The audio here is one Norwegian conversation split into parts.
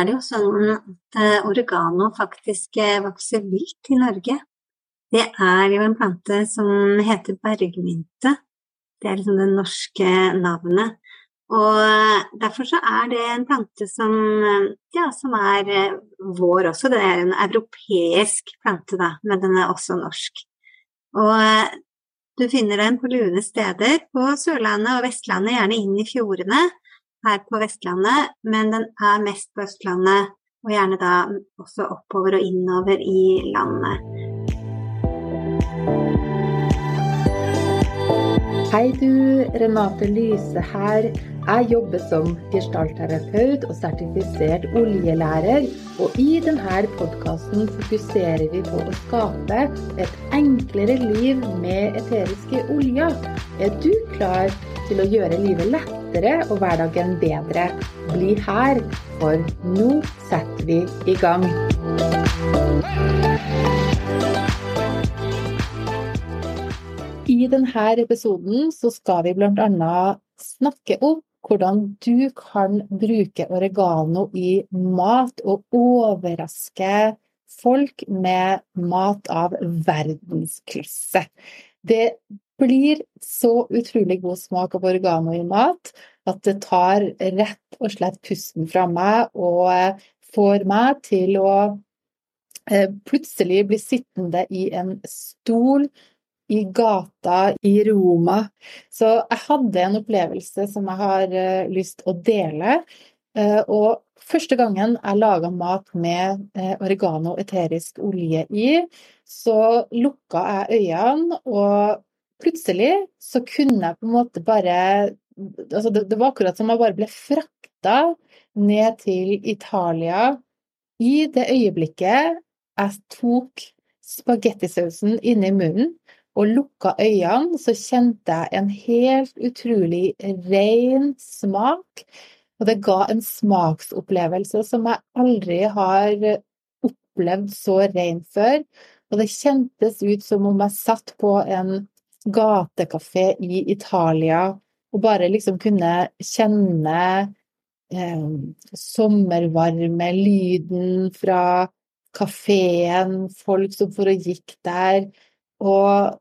Er det jo sånn at eh, oregano faktisk eh, vokser vilt i Norge. Det er jo en plante som heter bergmynte. Det er liksom det norske navnet. Og eh, derfor så er det en plante som, ja, som er vår også. Det er en europeisk plante, da, men den er også norsk. Og du finner den på lune steder på Sørlandet og Vestlandet, gjerne inn i fjordene her på Vestlandet, men den er mest på Østlandet, og gjerne da også oppover og innover i landet. Hei du, Renate Lyse her. Jeg jobber som gestaltterapeut og sertifisert oljelærer. Og i denne podkasten fokuserer vi på å skape et enklere liv med eteriske oljer. Er du klar til å gjøre livet lettere og hverdagen bedre? Bli her, for nå setter vi i gang. I denne episoden så skal vi bl.a. snakke om hvordan du kan bruke oregano i mat og overraske folk med mat av verdensklasse. Det blir så utrolig god smak av oregano i mat at det tar rett og slett pusten fra meg og får meg til å eh, plutselig bli sittende i en stol i gata i Roma. Så jeg hadde en opplevelse som jeg har uh, lyst å dele. Uh, og første gangen jeg laga mat med uh, oregano eterisk olje i, så lukka jeg øynene, og plutselig så kunne jeg på en måte bare altså det, det var akkurat som jeg bare ble frakta ned til Italia i det øyeblikket jeg tok spagettisausen inni munnen og lukka øynene, så kjente jeg en helt utrolig ren smak. Og det ga en smaksopplevelse som jeg aldri har opplevd så ren før. Og det kjentes ut som om jeg satt på en gatekafé i Italia og bare liksom kunne kjenne eh, sommervarme, lyden fra kafeen, folk som for og gikk der. Og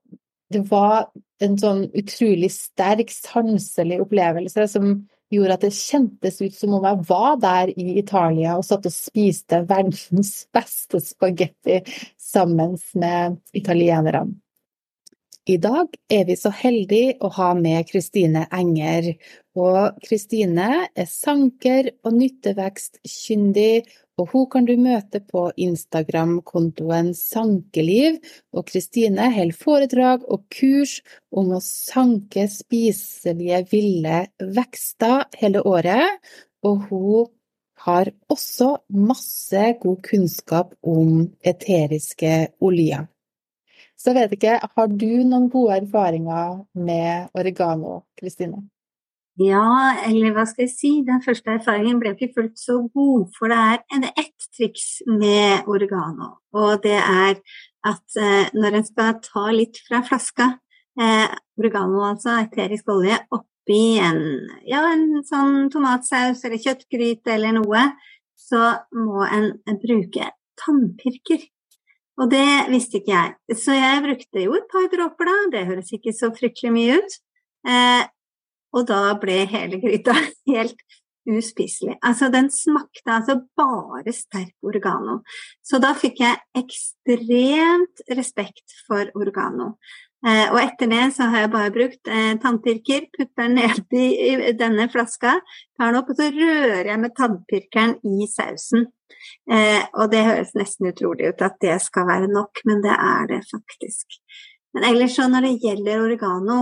det var en sånn utrolig sterk sanselig opplevelse som gjorde at det kjentes ut som om jeg var der i Italia og satt og spiste verdens beste spagetti sammen med italienerne. I dag er vi så heldige å ha med Kristine Enger. Og Kristine er sanker og nyttevekst-kyndig og hun kan du møte på Instagram-kontoen Sankeliv, og Kristine holder foredrag og kurs om å sanke spiselige ville vekster hele året, og hun har også masse god kunnskap om eteriske oljer. Så jeg vet ikke, har du noen gode erfaringer med oregano, Kristine? Ja, eller hva skal jeg si, den første erfaringen ble ikke fullt så god, for det er ett triks med oregano, og det er at eh, når en skal ta litt fra flaska, eh, oregano altså, eterisk olje, oppi en, ja, en sånn tomatsaus eller kjøttgryte eller noe, så må en bruke tannpirker. Og det visste ikke jeg, så jeg brukte jo et par dråper da, det høres ikke så fryktelig mye ut. Eh, og da ble hele gryta helt uspiselig. Altså, den smakte altså bare sterk oregano. Så da fikk jeg ekstremt respekt for oregano. Eh, og etter det så har jeg bare brukt eh, tannpirker, putter den ned i, i, denne flaska, tar den opp, og så rører jeg med tannpirkeren i sausen. Eh, og det høres nesten utrolig ut at det skal være nok, men det er det faktisk. Men ellers så når det gjelder oregano,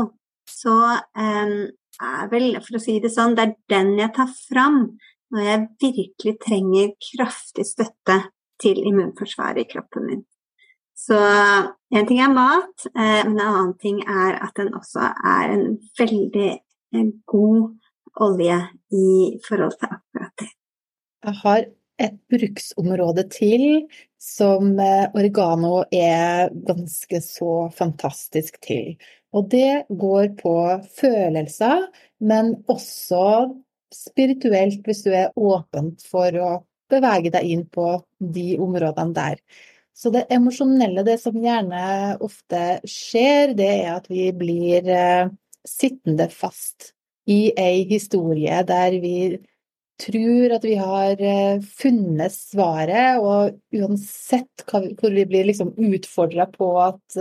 så eh, er vel, for å si det sånn, det er den jeg tar fram når jeg virkelig trenger kraftig støtte til immunforsvaret i kroppen min. Så en ting er mat, eh, men en annen ting er at den også er en veldig god olje i forhold til akkurat det. Jeg har et bruksområde til som Organo oregano er ganske så fantastisk til. Og det går på følelser, men også spirituelt, hvis du er åpent for å bevege deg inn på de områdene der. Så det emosjonelle, det som gjerne ofte skjer, det er at vi blir eh, sittende fast i ei historie der vi tror at vi har eh, funnet svaret, og uansett hvor vi blir liksom utfordra på,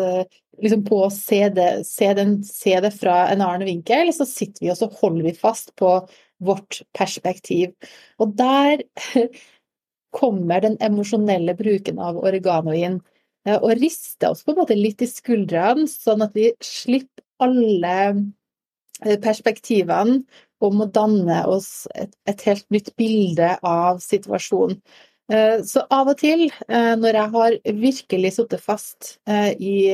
eh, liksom på å se det, se, den, se det, fra en annen vinkel, så sitter vi og så holder vi fast på vårt perspektiv. Og der kommer den emosjonelle bruken av oregano inn eh, og rister oss på en måte litt i skuldrene, sånn at vi slipper alle perspektivene om å danne oss et, et helt nytt bilde av situasjonen. Eh, så av og til, eh, når jeg har virkelig sittet fast eh, i,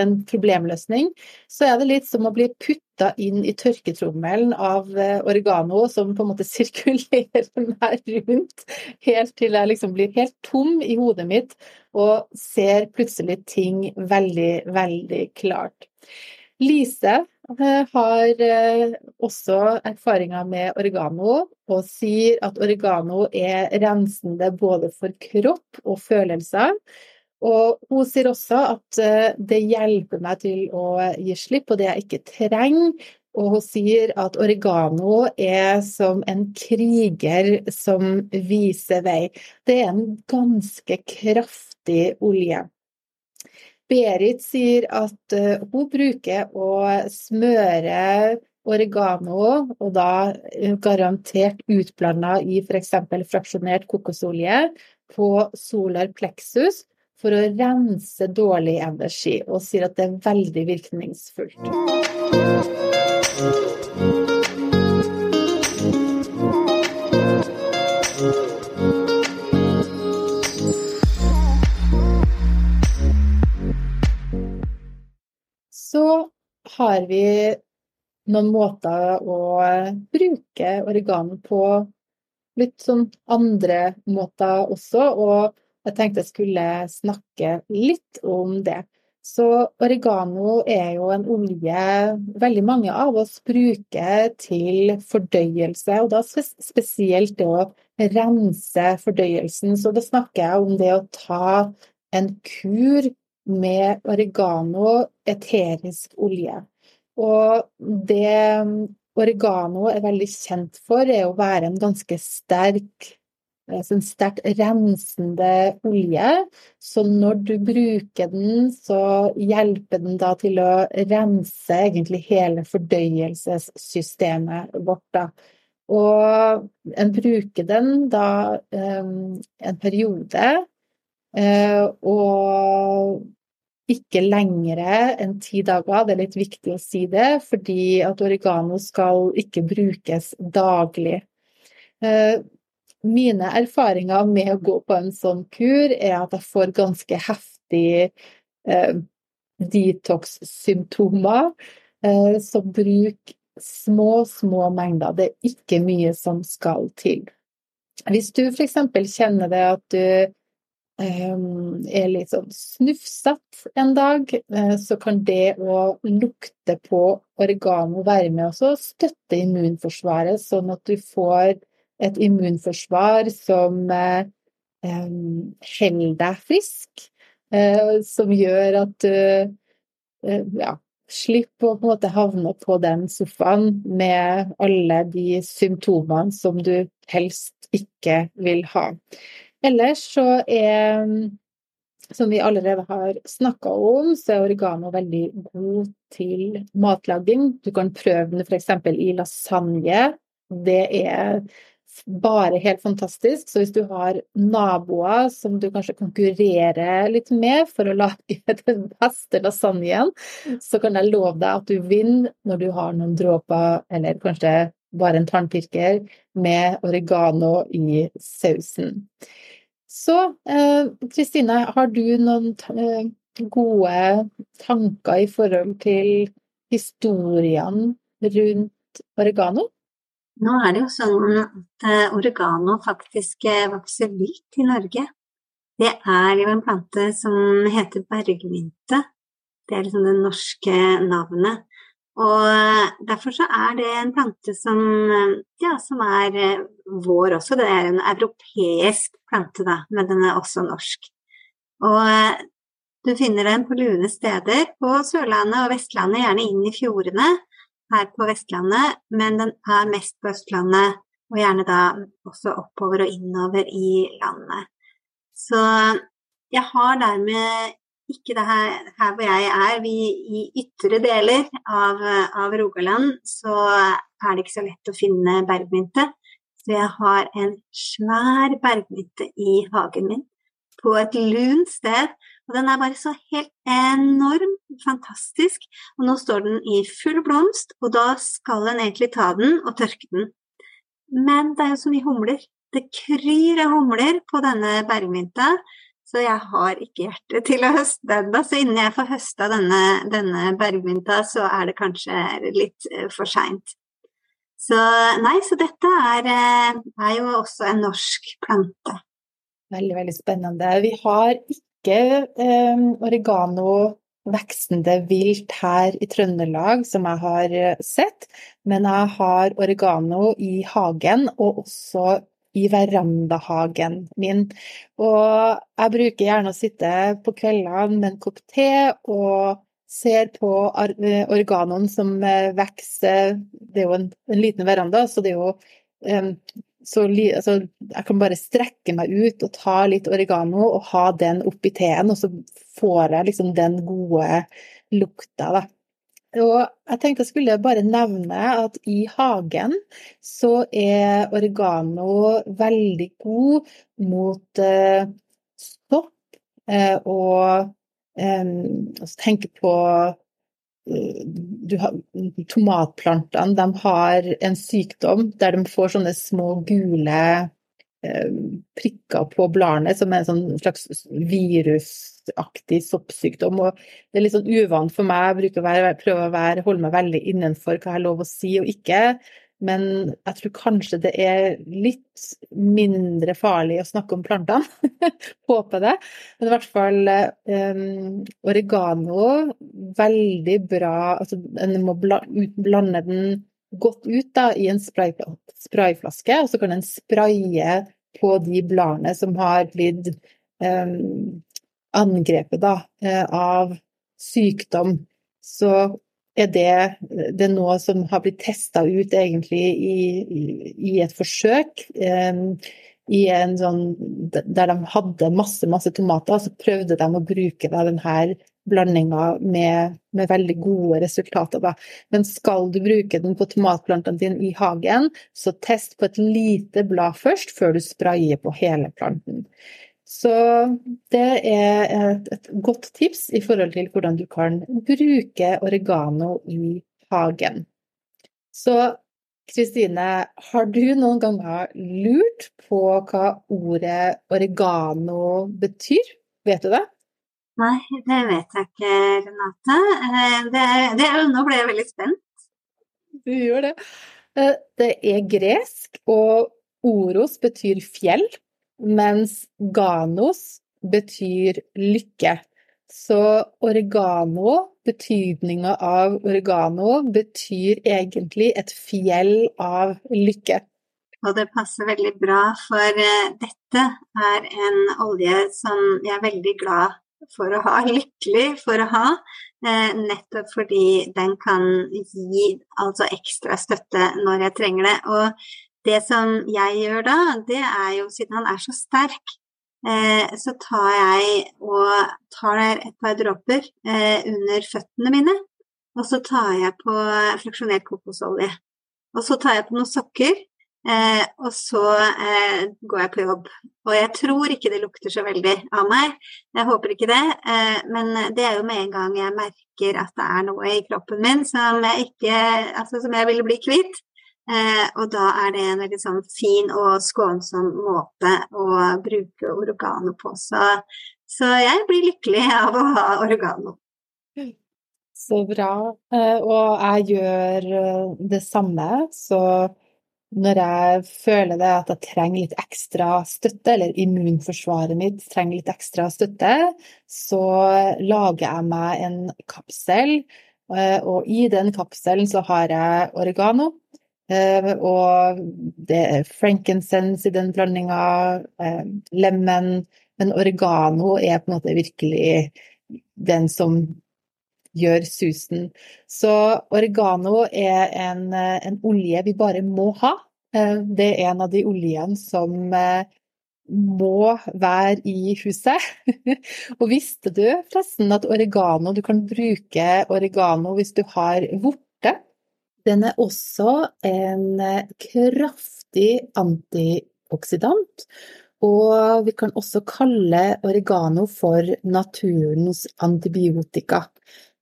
en problemløsning, så er det litt som å bli putta inn i tørketrommelen av oregano som på en måte sirkulerer meg rundt, helt til jeg liksom blir helt tom i hodet mitt og ser plutselig ting veldig, veldig klart. Lise har eh, også erfaringer med oregano, og sier at oregano er rensende både for kropp og følelser. Og hun sier også at eh, det hjelper meg til å gi slipp på det jeg ikke trenger. Og hun sier at oregano er som en kriger som viser vei. Det er en ganske kraftig olje. Berit sier at eh, hun bruker å smøre oregano, og da eh, garantert utblanda i f.eks. fraksjonert kokosolje, på solar plexus for å rense dårlig energi, og sier at det er veldig virkningsfullt. Noen måter å bruke oregano på litt sånn andre måter også, og jeg tenkte jeg skulle snakke litt om det. Så oregano er jo en olje veldig mange av oss bruker til fordøyelse, og da spesielt det å rense fordøyelsen. Så da snakker jeg om det å ta en kur med oregano eterisk olje. Og det oregano er veldig kjent for, er å være en ganske sterk en sterkt rensende olje. Så når du bruker den, så hjelper den da til å rense egentlig hele fordøyelsessystemet vårt. da. Og en bruker den da um, en periode, uh, og ikke lengre enn ti dager. Det er litt viktig å si det, fordi at oregano skal ikke brukes daglig. Eh, mine erfaringer med å gå på en sånn kur er at jeg får ganske heftig eh, detox-symptomer. Eh, så bruk små, små mengder. Det er ikke mye som skal til. Hvis du f.eks. kjenner det at du er litt sånn snufsete en dag, eh, så kan det å lukte på oregano være med å støtte immunforsvaret, sånn at du får et immunforsvar som eh, ehm, holder deg frisk, eh, som gjør at du ja, slipper å på en måte havne på den sofaen med alle de symptomene som du helst ikke vil ha. Ellers så er som vi allerede har snakka om, så er oregano veldig god til matlaging. Du kan prøve den f.eks. i lasagne. Det er bare helt fantastisk. Så hvis du har naboer som du kanskje konkurrerer litt med for å lage den beste lasagnen, så kan jeg love deg at du vinner når du har noen dråper, eller kanskje bare en tannpirker, med oregano i sausen. Så eh, Kristine, har du noen eh, gode tanker i forhold til historiene rundt oregano? Nå er det jo sånn at eh, oregano faktisk vokser vilt i Norge. Det er jo en plante som heter bergmynte. Det er liksom det norske navnet. Og derfor så er det en plante som, ja, som er eh, vår også. Det er en europeisk plante, da, men den er også norsk. Og eh, du finner den på lune steder på Sørlandet og Vestlandet, gjerne inn i fjordene her på Vestlandet, men den er mest på Østlandet, og gjerne da også oppover og innover i landet. Så jeg har dermed ikke det her, her hvor jeg er, vi, i ytre deler av, av, Rogaland, så er det ikke så lett å finne bergmynte. Så jeg har en svær bergmynte i hagen min på et lunt sted. Og den er bare så helt enorm, fantastisk. Og nå står den i full blomst, og da skal en egentlig ta den og tørke den. Men det er jo så mye humler. Det kryr av humler på denne bergmynta. Så jeg har ikke hjerte til å høste ennå. Så innen jeg får høsta denne, denne bergmynta, så er det kanskje litt uh, for seint. Så nei, så dette er, uh, er, jo også en norsk plante. Veldig, veldig spennende. Vi har ikke eh, oregano veksende vilt her i Trøndelag, som jeg har sett, men jeg har oregano i hagen, og også i verandahagen min. Og jeg bruker gjerne å sitte på kveldene med en kopp te og ser på organene som eh, vokser. Det er jo en, en, liten veranda, så det er jo um, så altså, jeg kan bare strekke meg ut og ta litt oregano og ha den oppi teen, og så får jeg liksom den gode lukta, da. Og jeg tenkte jeg skulle bare nevne at i hagen så er oregano veldig god mot eh, stopp. Eh, og eh, tenke på har, Tomatplantene de har en sykdom der de får sånne små gule prikker på bladene, som er en sånn slags virusaktig soppsykdom. Og det er litt sånn uvant for meg, jeg bruker å være, prøve å være, holde meg veldig innenfor hva jeg har lov å si og ikke. Men jeg tror kanskje det er litt mindre farlig å snakke om plantene. Håper det. Men i hvert fall um, oregano, veldig bra altså En må blande den godt ut da, i en sprayflaske, og så kan en spraye på de bladene som har blitt eh, angrepet da, eh, av sykdom, så er det, det er noe som har blitt testa ut egentlig i, i, et forsøk. Eh, I en sånn, der de hadde masse, masse tomater, så prøvde de å bruke da, denne blandinga med, med, veldig gode resultater. Da. Men skal du bruke den på tomatplantene dine i hagen, så test på et lite blad først, før du sprayer på hele planten. Så det er et, et, godt tips i forhold til hvordan du kan bruke oregano i hagen. Så Kristine, har du noen ganger lurt på hva ordet oregano betyr? Vet du det? Nei, det vet jeg ikke, Renate. Eh, det, det, nå ble jeg veldig spent. Du gjør det. Eh, det er gresk, og oros betyr fjell mens ganos betyr lykke. Så oregano, betydninga av oregano, betyr egentlig et fjell av lykke. Og det passer veldig bra, for eh, dette er en olje som jeg er veldig glad for å ha, lykkelig for å ha. Eh, nettopp fordi den kan gi altså ekstra støtte når jeg trenger det. Og det som jeg gjør da, det er jo siden han er så sterk, eh, så tar jeg og tar et par dråper eh, under føttene mine. Og så tar jeg på fraksjonert kokosolje. Og så tar jeg på noen sokker, eh, og så eh, går jeg på jobb. Og jeg tror ikke det lukter så veldig av meg, jeg håper ikke det. Eh, men det er jo med en gang jeg merker at det er noe i kroppen min som jeg, ikke, altså, som jeg vil bli kvitt. Eh, og da er det en veldig sånn fin og skånsom måte å bruke oregano på. Så, så, jeg blir lykkelig av å ha oregano. Så bra. Eh, og jeg gjør eh, det samme. Så når jeg føler det at jeg trenger litt ekstra støtte, eller immunforsvaret mitt trenger litt ekstra støtte, så lager jeg meg en kapsel Og i den kapselen så har jeg oregano. Og det er frankincense i den blandinga, lemen. Men oregano er på en måte virkelig den som gjør susen. Så oregano er en, en olje vi bare må ha. Det er en av de oljene som må være i huset. og visste du forresten at oregano, du kan bruke oregano hvis du har vorte? Den er også en kraftig antioksidant. Og vi kan også kalle oregano for naturens antibiotika.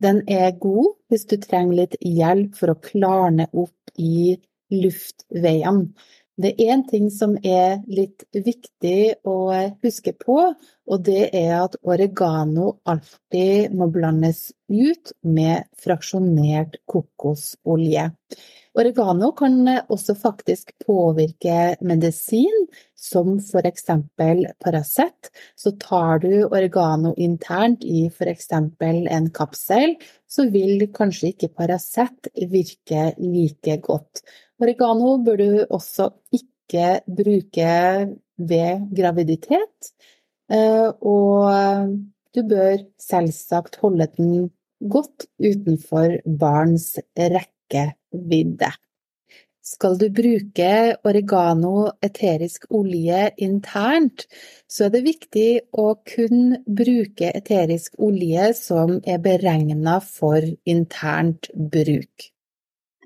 Den er god hvis du trenger litt hjelp for å klarne opp i luftveiene. Det er en ting som er litt viktig å huske på, og det er at oregano alltid må blandes ut med fraksjonert kokosolje. Oregano kan også faktisk påvirke medisin, som eksempel Paracet. Så tar du oregano internt i eksempel en kapsel, så vil kanskje ikke Paracet virke like godt. Oregano bør du også ikke bruke ved graviditet, eh, og du bør selvsagt holde den godt utenfor barns rekkevidde. Skal du bruke oregano eterisk olje internt, så er det viktig å kun bruke eterisk olje som er beregna for internt bruk.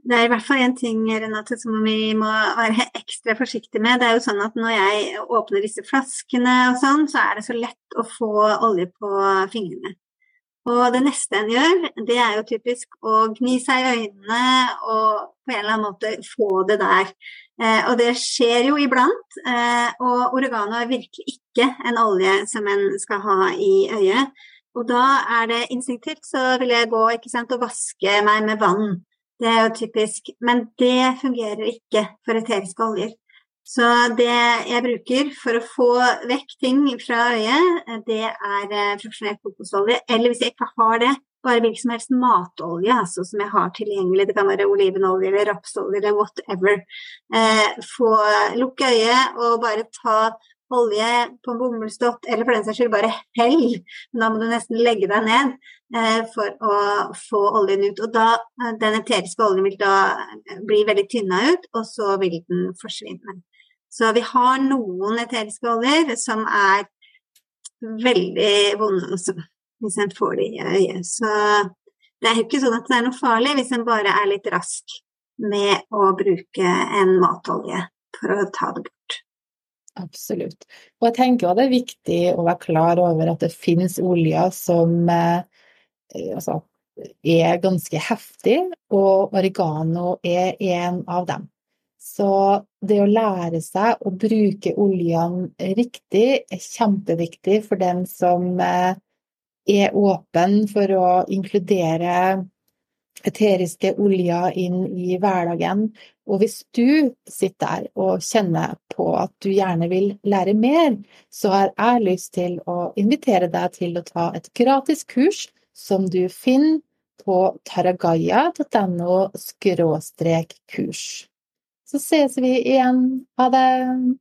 Det er i hvert fall én ting Renate, som vi må være ekstra forsiktige med. Det er jo sånn at Når jeg åpner disse flaskene, og sånn, så er det så lett å få olje på fingrene. Og det neste en gjør, det er jo typisk å gni seg i øynene og på en eller annen måte få det der. Eh, og det skjer jo iblant. Eh, og oregano er virkelig ikke en olje som en skal ha i øyet. Og da er det instinktivt så vil jeg gå sant, og vaske meg med vann. Det er jo typisk. Men det fungerer ikke for eteriske oljer. Så det jeg bruker for å få vekk ting fra øyet, det er eh, fraksjonert kokosolje. Eller hvis jeg ikke har det, bare hvilken som helst matolje altså, som jeg har tilgjengelig. Det kan være olivenolje eller rapsolje eller whatever. Eh, få lukke øyet og bare ta olje på en bomullsdott, eller for den saks skyld bare hell. Da må du nesten legge deg ned eh, for å få oljen ut. Og da, eh, den eteriske oljen vil da bli veldig tynna ut, og så vil den forsvinne. Så vi har noen eteriske oljer som er veldig vonde også, hvis en får de i øyet. Så det er jo ikke sånn at det er noe farlig hvis en bare er litt rask med å bruke en matolje for å ta det bort. Absolutt. Og jeg tenker det er viktig å være klar over at det finnes oljer som eh, altså, er ganske heftig, og oregano er en av dem. Så det å lære seg å bruke oljene riktig er kjempeviktig for den som eh, er åpen for å inkludere eteriske oljer inn i hverdagen. Og hvis du sitter der og kjenner på at du gjerne vil lære mer, så har jeg lyst til å invitere deg til å ta et gratis kurs som du finner på taragaya.no kurs. Så ses vi igjen. Ha det!